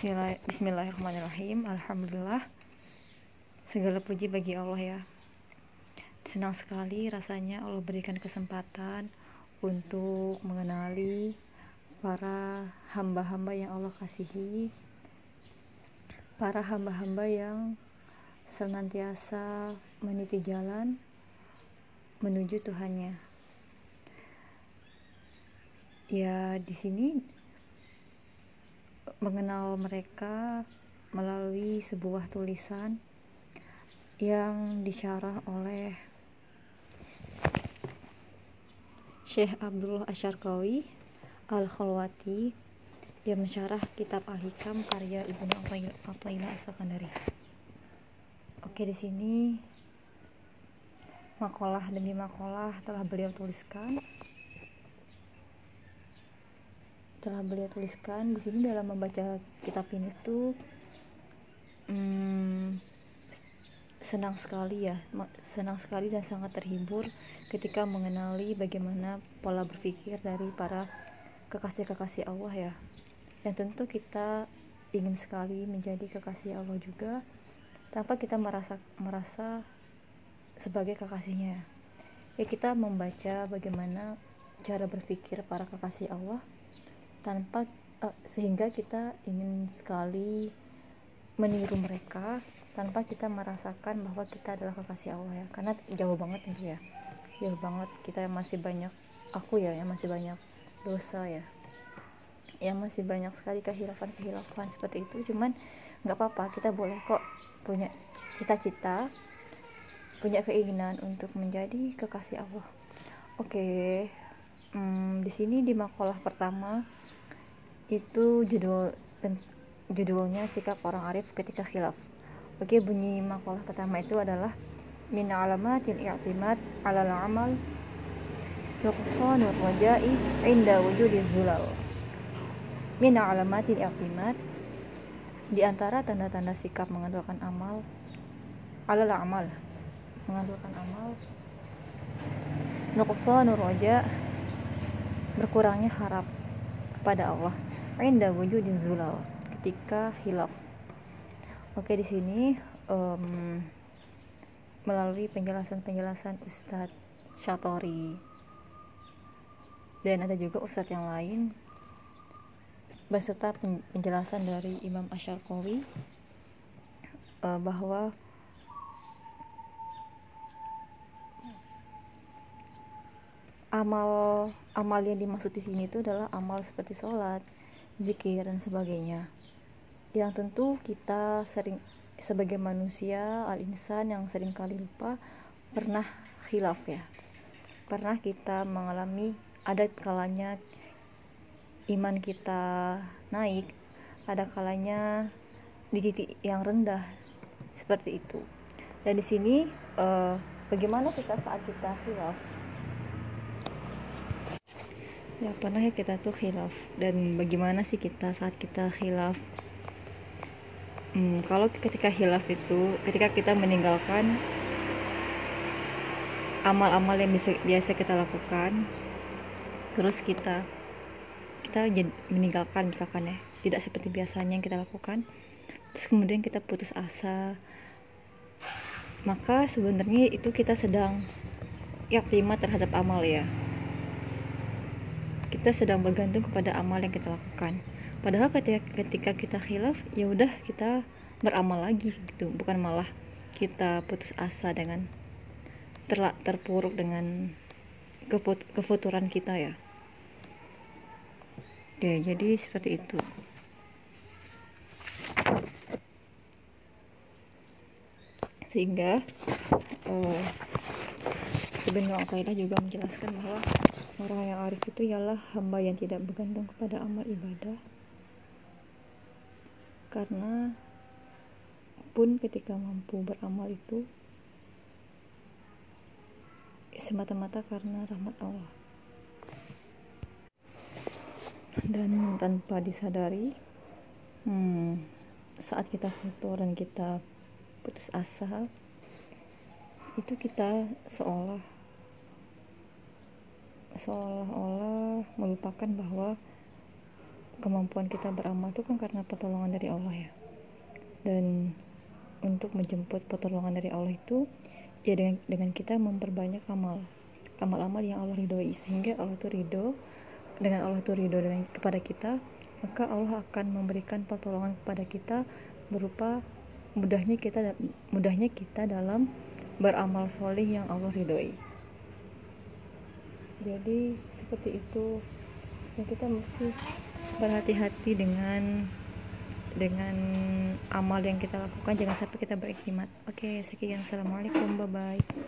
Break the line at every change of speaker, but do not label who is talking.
Bismillah, Bismillahirrahmanirrahim. Alhamdulillah. Segala puji bagi Allah ya. Senang sekali rasanya Allah berikan kesempatan Untuk mengenali Para hamba-hamba yang Allah kasihi. Para hamba-hamba yang Senantiasa meniti jalan Menuju Tuhannya. Ya di sini mengenal mereka melalui sebuah tulisan yang disyarah oleh Syekh Abdullah Asyarkawi Al-Khalwati yang mensyarah kitab Al-Hikam karya Ibnu Athaillah As-Sakandari. Oke, di sini makalah demi makalah telah beliau tuliskan telah beliau tuliskan di sini dalam membaca kitab ini tuh hmm, senang sekali ya senang sekali dan sangat terhibur ketika mengenali bagaimana pola berpikir dari para kekasih-kekasih Allah ya. Dan tentu kita ingin sekali menjadi kekasih Allah juga tanpa kita merasa merasa sebagai kekasihnya ya kita membaca bagaimana cara berpikir para kekasih Allah tanpa uh, sehingga kita ingin sekali meniru mereka tanpa kita merasakan bahwa kita adalah kekasih Allah ya. Karena jauh banget tentu ya. Jauh banget. Kita masih banyak aku ya yang masih banyak dosa ya. Yang masih banyak sekali kehilafan-kehilafan seperti itu. Cuman nggak apa-apa kita boleh kok punya cita-cita punya keinginan untuk menjadi kekasih Allah. Oke hmm, di sini di makalah pertama itu judul judulnya sikap orang arif ketika khilaf. Oke bunyi makalah pertama itu adalah min alamatil i'timad ala al-amal nuqsan wa raja'i inda wujudi zulal. Min alamatil i'timad di antara tanda-tanda sikap mengandalkan amal ala amal mengandalkan amal nuqsan raja berkurangnya harap kepada Allah inda wujudin zulal ketika hilaf oke di sini um, melalui penjelasan-penjelasan Ustadz Syatori. Dan ada juga Ustadz yang lain beserta penjelasan dari Imam Asyarqawi uh, bahwa amal amal yang dimaksud di sini itu adalah amal seperti sholat zikir dan sebagainya. Yang tentu kita sering sebagai manusia al-insan yang sering kali lupa pernah khilaf ya. Pernah kita mengalami ada kalanya iman kita naik ada kalanya di titik yang rendah seperti itu. Dan di sini uh, bagaimana kita saat kita khilaf ya pernah ya kita tuh khilaf. Dan bagaimana sih kita saat kita khilaf? Hmm, kalau ketika khilaf itu ketika kita meninggalkan amal-amal yang bisa, biasa kita lakukan terus kita kita meninggalkan misalkan ya tidak seperti biasanya yang kita lakukan terus kemudian kita putus asa maka sebenarnya itu kita sedang yaktima terhadap amal ya kita sedang bergantung kepada amal yang kita lakukan. Padahal ketika, ketika kita khilaf ya udah kita beramal lagi gitu. Bukan malah kita putus asa dengan terlak terpuruk dengan kefut, kefuturan kita ya. Oke jadi seperti itu. Sehingga uh, sebenarnya juga menjelaskan bahwa Orang yang arif itu ialah hamba yang tidak bergantung kepada amal ibadah. Karena pun ketika mampu beramal itu semata-mata karena rahmat Allah. Dan tanpa disadari hmm, saat kita foto dan kita putus asa itu kita seolah seolah-olah melupakan bahwa kemampuan kita beramal itu kan karena pertolongan dari Allah ya. Dan untuk menjemput pertolongan dari Allah itu ya dengan dengan kita memperbanyak amal. Amal-amal yang Allah ridhoi. Sehingga Allah itu ridho dengan Allah itu ridho dengan kepada kita maka Allah akan memberikan pertolongan kepada kita berupa mudahnya kita mudahnya kita dalam beramal soleh yang Allah ridhoi jadi seperti itu. Ya kita mesti berhati-hati dengan dengan amal yang kita lakukan. Jangan sampai kita berikhimat oke sekian. Assalamualaikum. Bye bye